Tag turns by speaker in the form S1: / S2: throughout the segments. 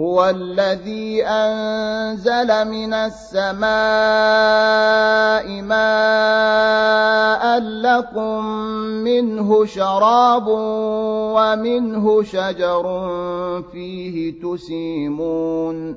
S1: هو الذي أنزل من السماء ماء لكم منه شراب ومنه شجر فيه تسيمون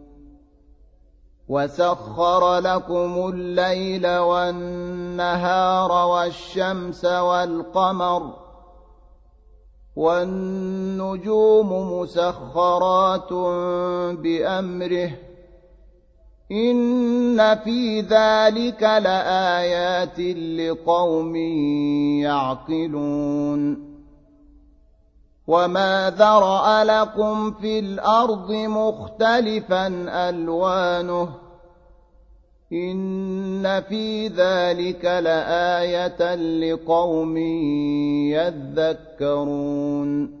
S1: وسخر لكم الليل والنهار والشمس والقمر والنجوم مسخرات بامره ان في ذلك لايات لقوم يعقلون وما ذرا لكم في الأرض مختلفا الوانه إن في ذلك لآية لقوم يذكرون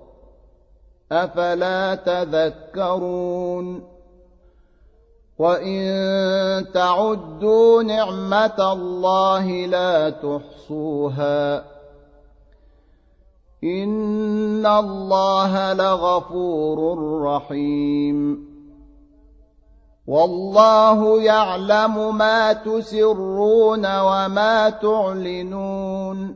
S1: أفلا تذكرون وإن تعدوا نعمة الله لا تحصوها إن الله لغفور رحيم والله يعلم ما تسرون وما تعلنون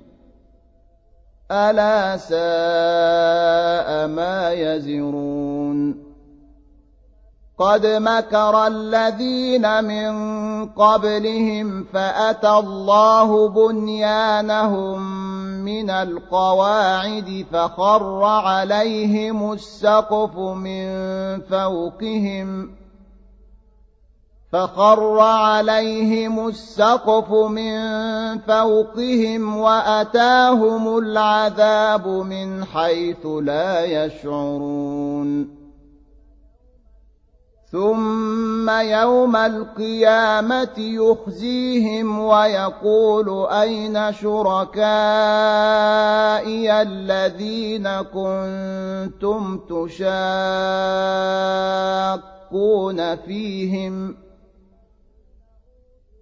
S1: ألا ساء ما يزرون. قد مكر الذين من قبلهم فأتى الله بنيانهم من القواعد فخر عليهم السقف من فوقهم فخر عليهم السقف من فوقهم وأتاهم العذاب من حيث لا يشعرون. ثم يوم القيامة يخزيهم ويقول أين شركائي الذين كنتم تشاقون فيهم؟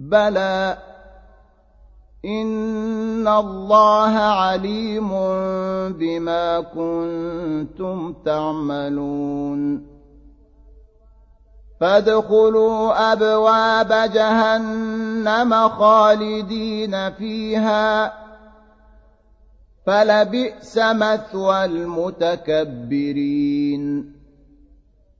S1: بلى إن الله عليم بما كنتم تعملون. فادخلوا أبواب جهنم خالدين فيها. فلبئس مثوى المتكبرين.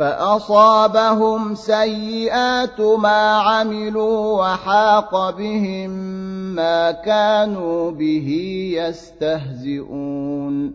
S1: فأصابهم سيئات ما عملوا وحاق بهم ما كانوا به يستهزئون.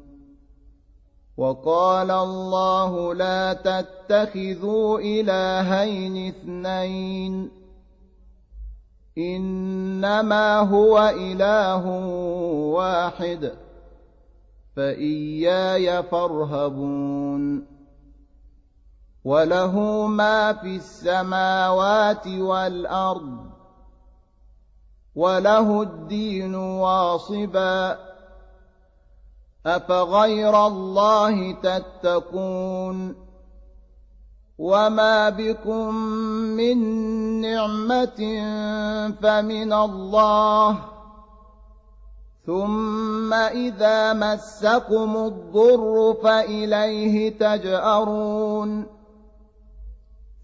S1: وقال الله لا تتخذوا إلهين اثنين. إنما هو إله واحد. فإياي فارهبون. وله ما في السماوات والأرض. وله الدين واصبا. أفغير الله تتقون وما بكم من نعمة فمن الله ثم إذا مسكم الضر فإليه تجأرون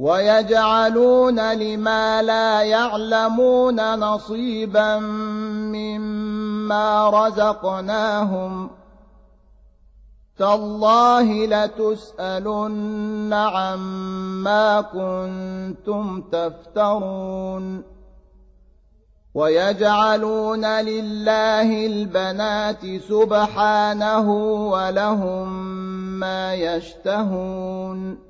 S1: ويجعلون لما لا يعلمون نصيبا مما رزقناهم. تالله لتسألن عما كنتم تفترون. ويجعلون لله البنات سبحانه ولهم ما يشتهون.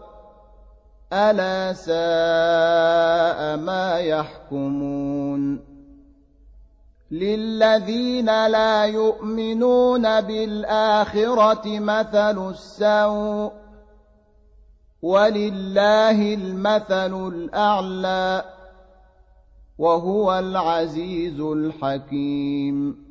S1: ألا ساء ما يحكمون للذين لا يؤمنون بالآخرة مثل السوء ولله المثل الأعلى وهو العزيز الحكيم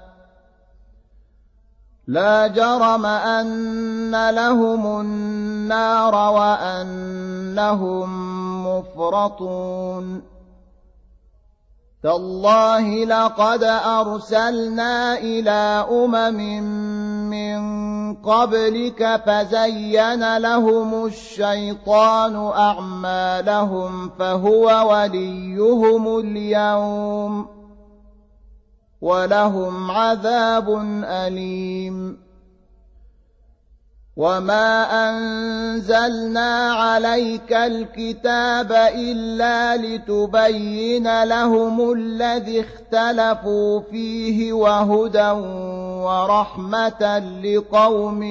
S1: لا جرم أن لهم النار وأنهم مفرطون. تالله لقد أرسلنا إلى أمم من قبلك فزين لهم الشيطان أعمالهم فهو وليهم اليوم. ولهم عذاب أليم. وما أنزلنا عليك الكتاب إلا لتبين لهم الذي اختلفوا فيه وهدى ورحمة لقوم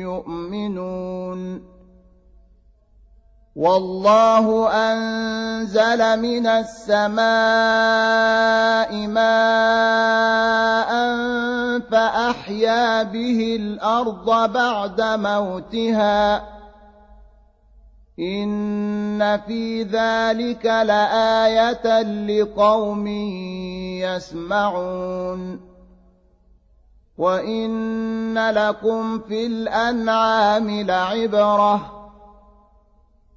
S1: يؤمنون. والله أنزل من السماء ماء فأحيا به الأرض بعد موتها. إن في ذلك لآية لقوم يسمعون. وإن لكم في الأنعام لعبرة.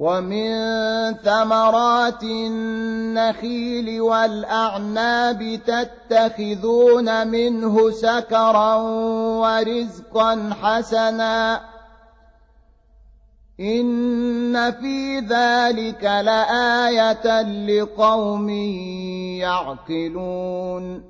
S1: ومن ثمرات النخيل والأعناب تتخذون منه سكرا ورزقا حسنا. إن في ذلك لآية لقوم يعقلون.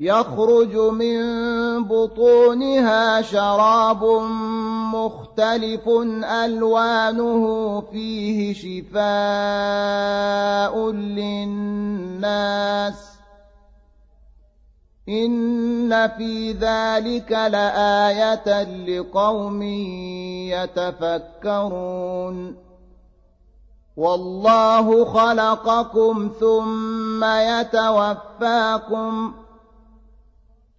S1: يخرج من بطونها شراب مختلف ألوانه فيه شفاء للناس إن في ذلك لآية لقوم يتفكرون والله خلقكم ثم يتوفاكم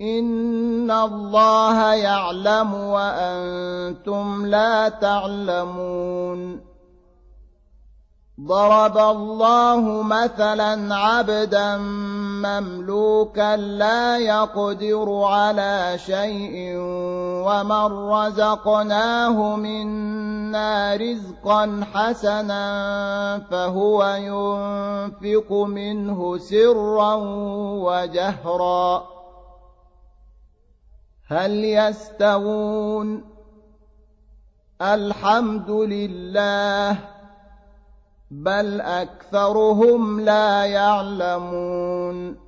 S1: ان الله يعلم وأنتم لا تعلمون. ضرب الله مثلا عبدا مملوكا لا يقدر على شيء ومن رزقناه منا رزقا حسنا فهو ينفق منه سرا وجهرا. هل يستوون؟ الحمد لله بل أكثرهم لا يعلمون.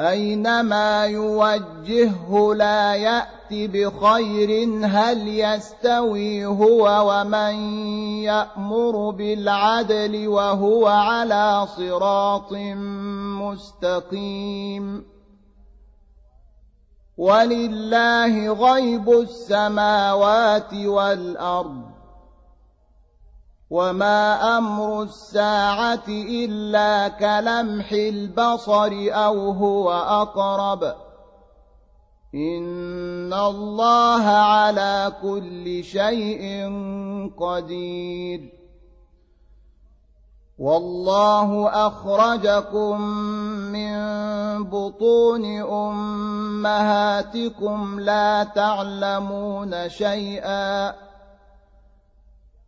S1: أينما يوجهه لا يأت بخير هل يستوي هو ومن يأمر بالعدل وهو على صراط مستقيم. ولله غيب السماوات والأرض. وما أمر الساعة إلا كلمح البصر أو هو أقرب إن الله على كل شيء قدير والله أخرجكم من بطون أمهاتكم لا تعلمون شيئا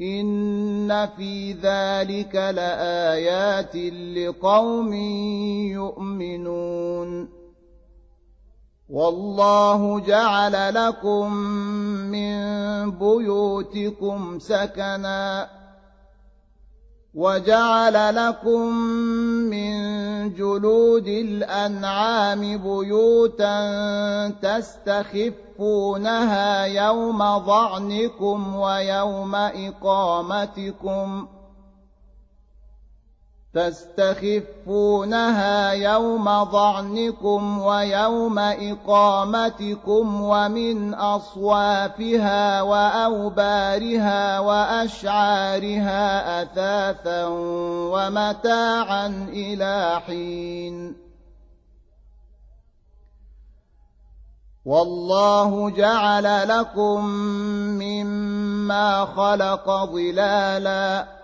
S1: إن في ذلك لآيات لقوم يؤمنون والله جعل لكم من بيوتكم سكنا وجعل لكم من جلود الأنعام بيوتا تستخفونها يوم ظعنكم ويوم إقامتكم ۖ تستخفونها يوم ظعنكم ويوم إقامتكم ومن أصوافها وأوبارها وأشعارها أثاثا ومتاعا إلى حين. والله جعل لكم مما خلق ظلالاً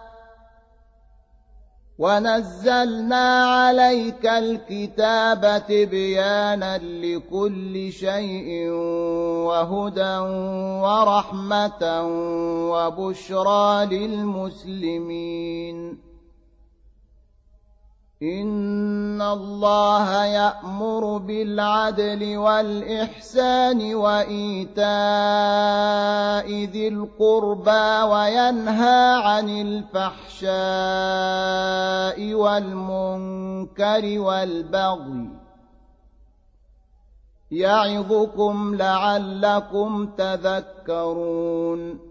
S1: ونزلنا عليك الكتاب تبيانا لكل شيء وهدى ورحمة وبشرى للمسلمين. إن الله يأمر بالعدل والإحسان وإيتاء ذي القربى وينهى عن الفحشاء والمنكر والبغي يعظكم لعلكم تذكرون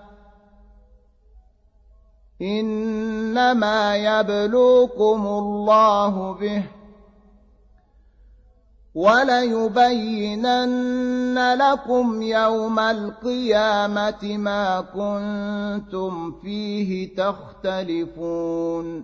S1: إنما يبلوكم الله به وليبينن لكم يوم القيامة ما كنتم فيه تختلفون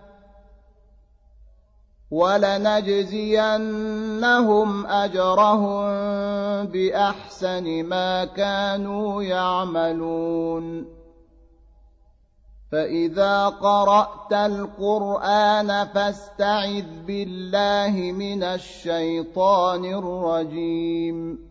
S1: ولنجزينهم أجرهم بأحسن ما كانوا يعملون. فإذا قرأت القرآن فاستعذ بالله من الشيطان الرجيم.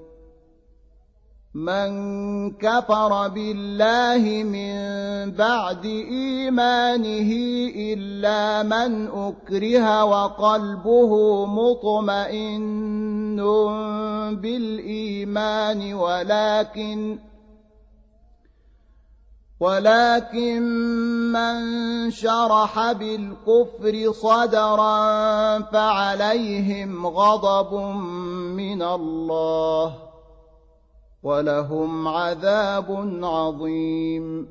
S1: من كفر بالله من بعد إيمانه إلا من أكره وقلبه مطمئن بالإيمان ولكن ولكن من شرح بالكفر صدرا فعليهم غضب من الله. ولهم عذاب عظيم.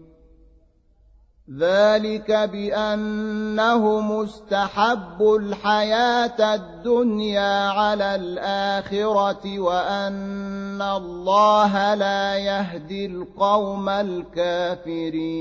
S1: ذلك بانه مستحب الحياة الدنيا على الآخرة وأن الله لا يهدي القوم الكافرين.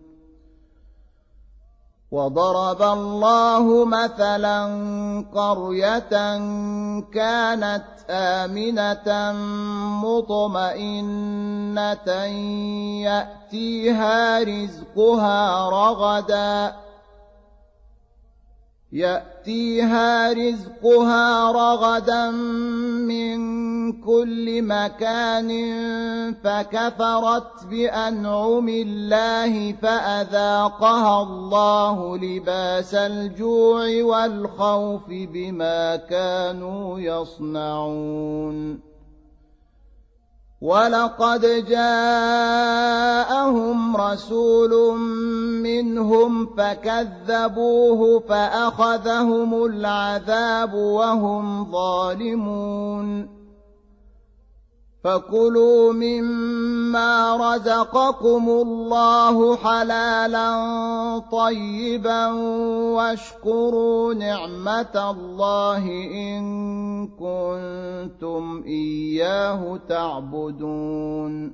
S1: وضرب الله مثلا قرية كانت آمنة مطمئنة يأتيها رزقها رغدا يأتيها رزقها رغدا من كل مكان فكفرت بأنعم الله فأذاقها الله لباس الجوع والخوف بما كانوا يصنعون. ولقد جاءهم رسول منهم فكذبوه فاخذهم العذاب وهم ظالمون فكلوا مما رزقكم الله حلالا طيبا واشكروا نعمه الله ان كنتم اياه تعبدون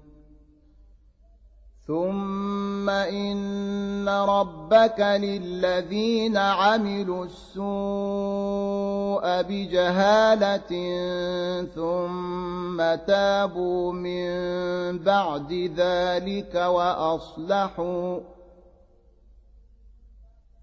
S1: ثم إن ربك للذين عملوا السوء بجهالة ثم تابوا من بعد ذلك وأصلحوا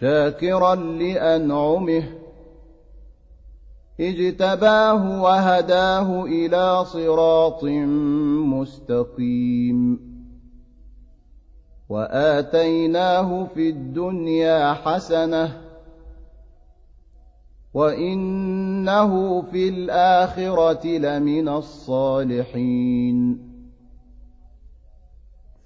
S1: شاكرا لأنعمه. اجتباه وهداه إلى صراط مستقيم. وآتيناه في الدنيا حسنة. وإنه في الآخرة لمن الصالحين.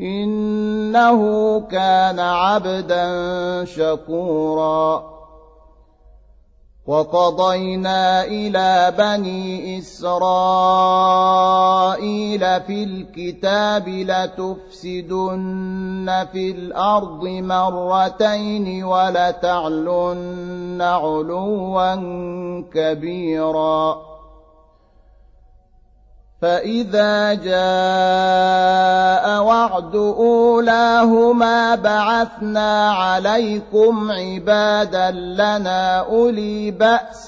S1: إنه كان عبدا شكورا. وقضينا إلى بني إسرائيل في الكتاب لتفسدن في الأرض مرتين ولتعلن علوا كبيرا. فإذا جاء وعد أولاهما بعثنا عليكم عبادا لنا أولي بأس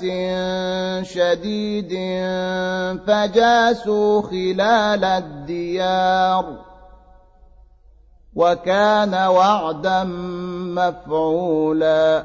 S1: شديد فجاسوا خلال الديار وكان وعدا مفعولا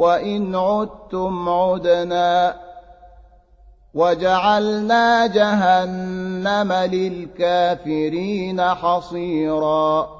S1: وإن عدتم عدنا وجعلنا جهنم للكافرين حصيراً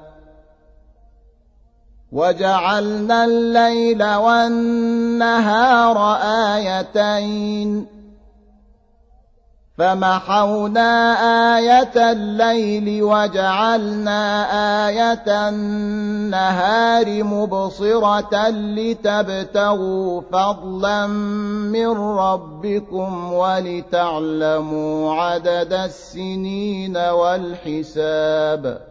S1: وجعلنا الليل والنهار آيتين. فمحونا آية الليل وجعلنا آية النهار مبصرة لتبتغوا فضلا من ربكم ولتعلموا عدد السنين والحساب.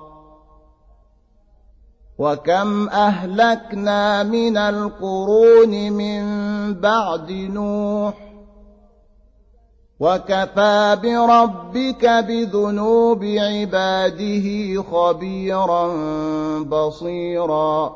S1: وكم أهلكنا من القرون من بعد نوح وكفى بربك بذنوب عباده خبيرا بصيرا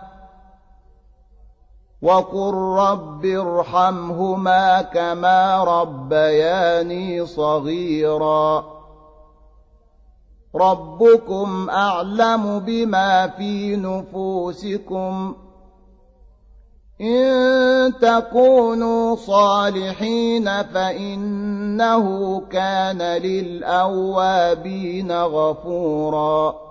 S1: وقل رب ارحمهما كما ربياني صغيرا ربكم اعلم بما في نفوسكم ان تكونوا صالحين فانه كان للاوابين غفورا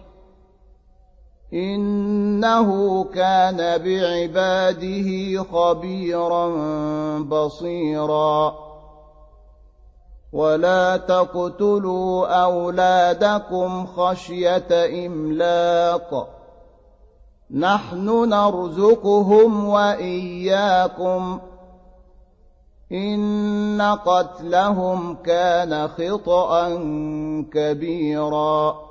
S1: إنه كان بعباده خبيرا بصيرا. ولا تقتلوا أولادكم خشية إملاق. نحن نرزقهم وإياكم. إن قتلهم كان خطأ كبيراً.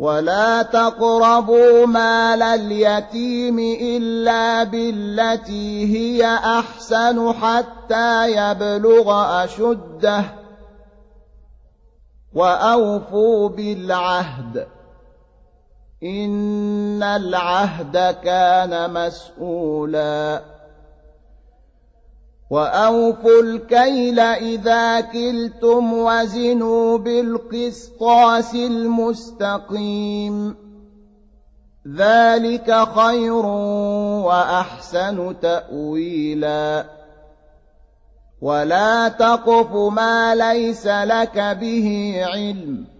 S1: ولا تقربوا مال اليتيم إلا بالتي هي أحسن حتى يبلغ أشده وأوفوا بالعهد. إن العهد كان مسؤولا. وأوفوا الكيل إذا كلتم وزنوا بالقسطاس المستقيم. ذلك خير وأحسن تأويلا. ولا تقف ما ليس لك به علم.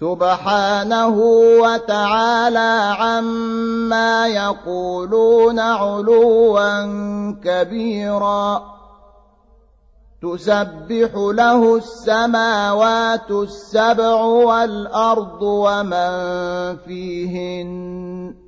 S1: سبحانه وتعالى عما يقولون علوا كبيرا. تسبح له السماوات السبع والأرض ومن فيهن.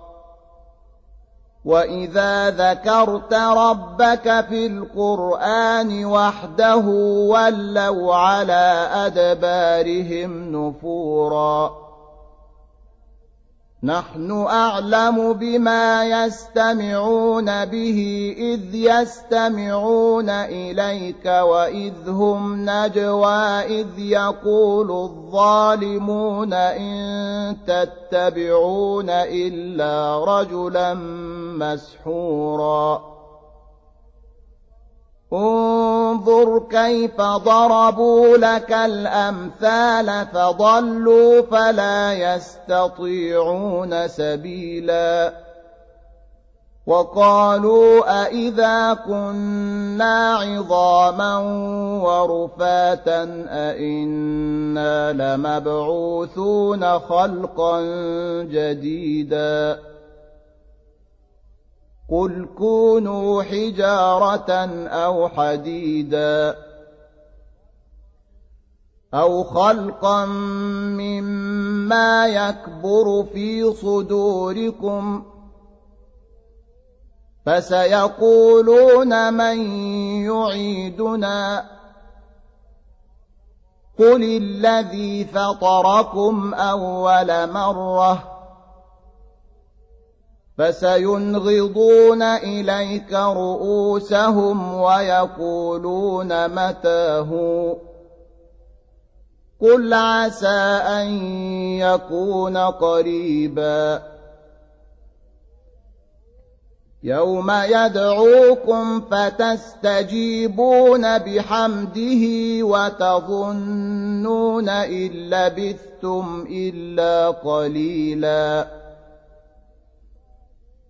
S1: واذا ذكرت ربك في القران وحده ولوا على ادبارهم نفورا نحن أعلم بما يستمعون به إذ يستمعون إليك وإذ هم نجوى إذ يقول الظالمون إن تتبعون إلا رجلا مسحورا انظر كيف ضربوا لك الأمثال فضلوا فلا يستطيعون سبيلا. وقالوا أإذا كنا عظاما ورفاتا أإنا لمبعوثون خلقا جديدا. قل كونوا حجارة أو حديدا أو خلقا مما يكبر في صدوركم فسيقولون من يعيدنا قل الذي فطركم أول مرة فسينغضون إليك رؤوسهم ويقولون متاه قل عسى أن يكون قريبا. يوم يدعوكم فتستجيبون بحمده وتظنون إن لبثتم إلا قليلا.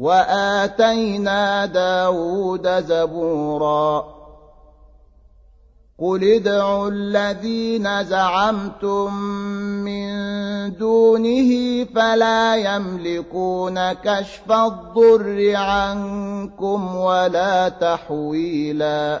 S1: وآتينا داود زبوراً. قل ادعوا الذين زعمتم من دونه فلا يملكون كشف الضر عنكم ولا تحويلا.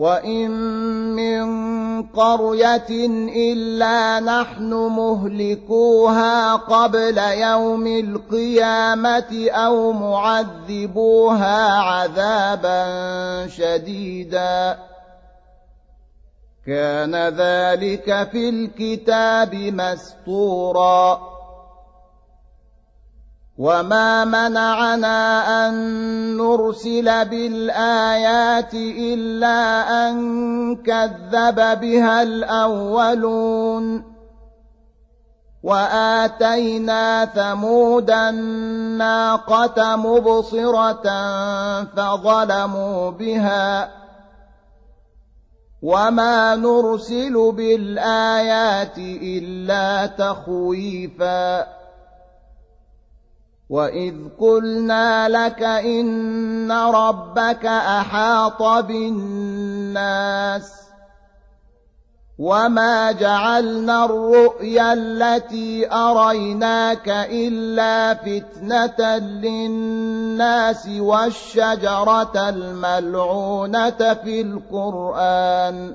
S1: وإن من قرية إلا نحن مهلكوها قبل يوم القيامة أو معذبوها عذابا شديدا كان ذلك في الكتاب مسطورا وما منعنا أن نرسل بالآيات إلا أن كذب بها الأولون وآتينا ثمود الناقة مبصرة فظلموا بها وما نرسل بالآيات إلا تخويفاً وإذ قلنا لك إن ربك أحاط بالناس وما جعلنا الرؤيا التي أريناك إلا فتنة للناس والشجرة الملعونة في القرآن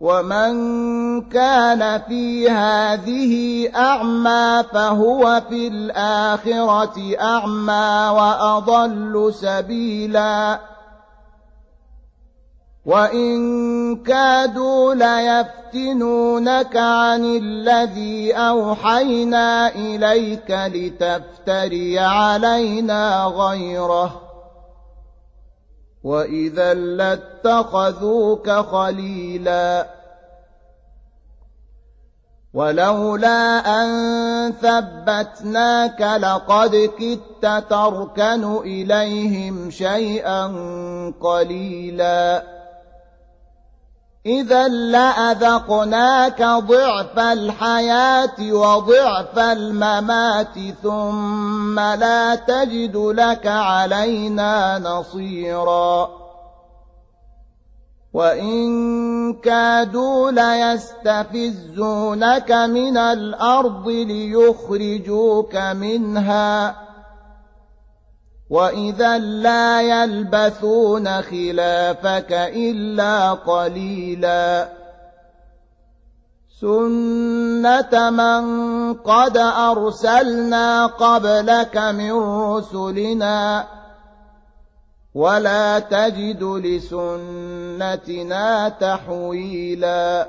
S1: ومن كان في هذه أعمى فهو في الآخرة أعمى وأضل سبيلا وإن كادوا ليفتنونك عن الذي أوحينا إليك لتفتري علينا غيره واذا لاتخذوك خليلا ولولا ان ثبتناك لقد كدت تركن اليهم شيئا قليلا إذا لأذقناك ضعف الحياة وضعف الممات ثم لا تجد لك علينا نصيرا. وإن كادوا ليستفزونك من الأرض ليخرجوك منها. واذا لا يلبثون خلافك الا قليلا سنه من قد ارسلنا قبلك من رسلنا ولا تجد لسنتنا تحويلا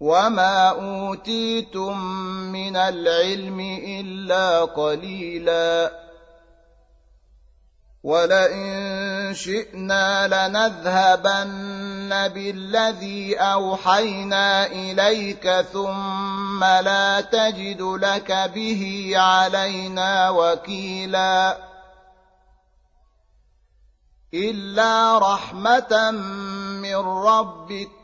S1: وما اوتيتم من العلم الا قليلا ولئن شئنا لنذهبن بالذي اوحينا اليك ثم لا تجد لك به علينا وكيلا الا رحمه من ربك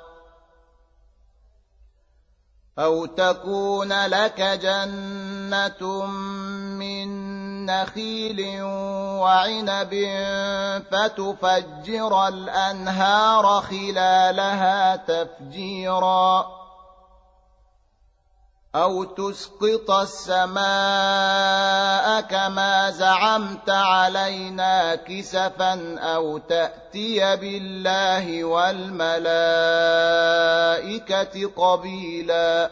S1: أو تكون لك جنة من نخيل وعنب فتفجر الأنهار خلالها تفجيراً أو تسقط السماء كما زعمت علينا كسفا أو تأتي بالله والملائكة قبيلاً.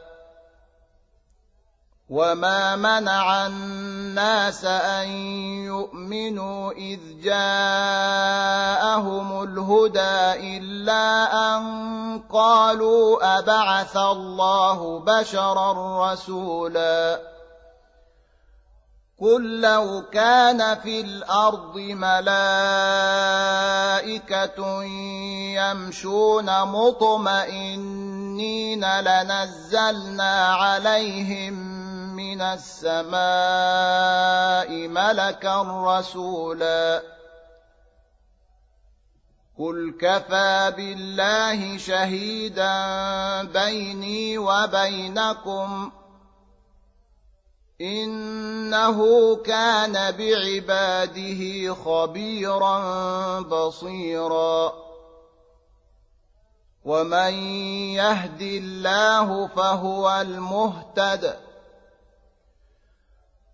S1: وما منع الناس ان يؤمنوا اذ جاءهم الهدى الا ان قالوا ابعث الله بشرا رسولا قل لو كان في الأرض ملائكه يمشون مطمئنين لنزلنا عليهم من السماء ملكا رسولا. قل كفى بالله شهيدا بيني وبينكم. إنه كان بعباده خبيرا بصيرا. ومن يهد الله فهو المهتد.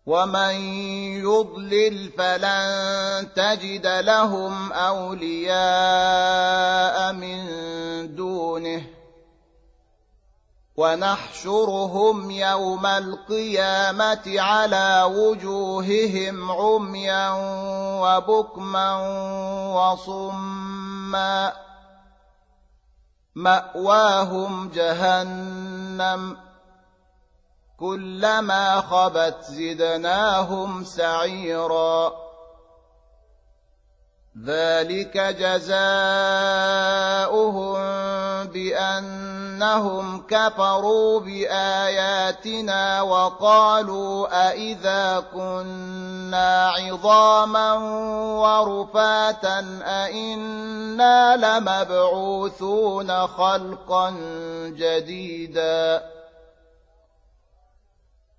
S1: ومن يضلل فلن تجد لهم اولياء من دونه ونحشرهم يوم القيامه على وجوههم عميا وبكما وصما ماواهم جهنم كلما خبت زدناهم سعيرا. ذلك جزاؤهم بأنهم كفروا بآياتنا وقالوا أإذا كنا عظاما ورفاتا أإنا لمبعوثون خلقا جديدا.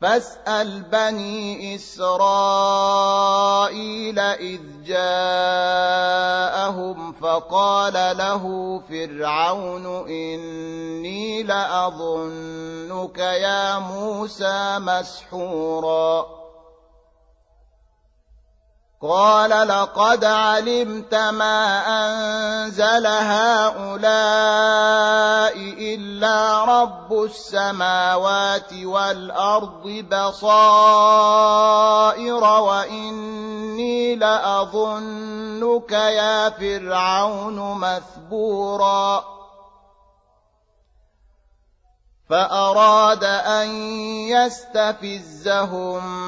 S1: فاسأل بني إسرائيل إذ جاءهم فقال له فرعون إني لأظنك يا موسى مسحورا. قال لقد علمت ما أنزل هؤلاء إلا رب السماوات والأرض بصائر وإني لأظنك يا فرعون مثبورا. فأراد أن يستفزهم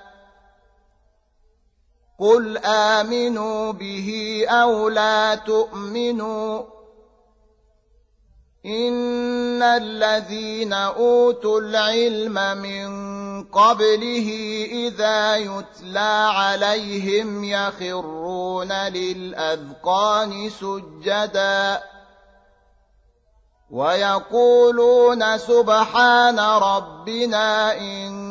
S1: قل امنوا به أو لا تؤمنوا ان الذين اوتوا العلم من قبله اذا يتلى عليهم يخرون للاذقان سجدا ويقولون سبحان ربنا ان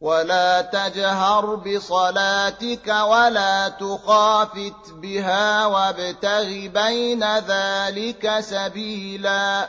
S1: ولا تجهر بصلاتك ولا تخافت بها وابتغ بين ذلك سبيلاً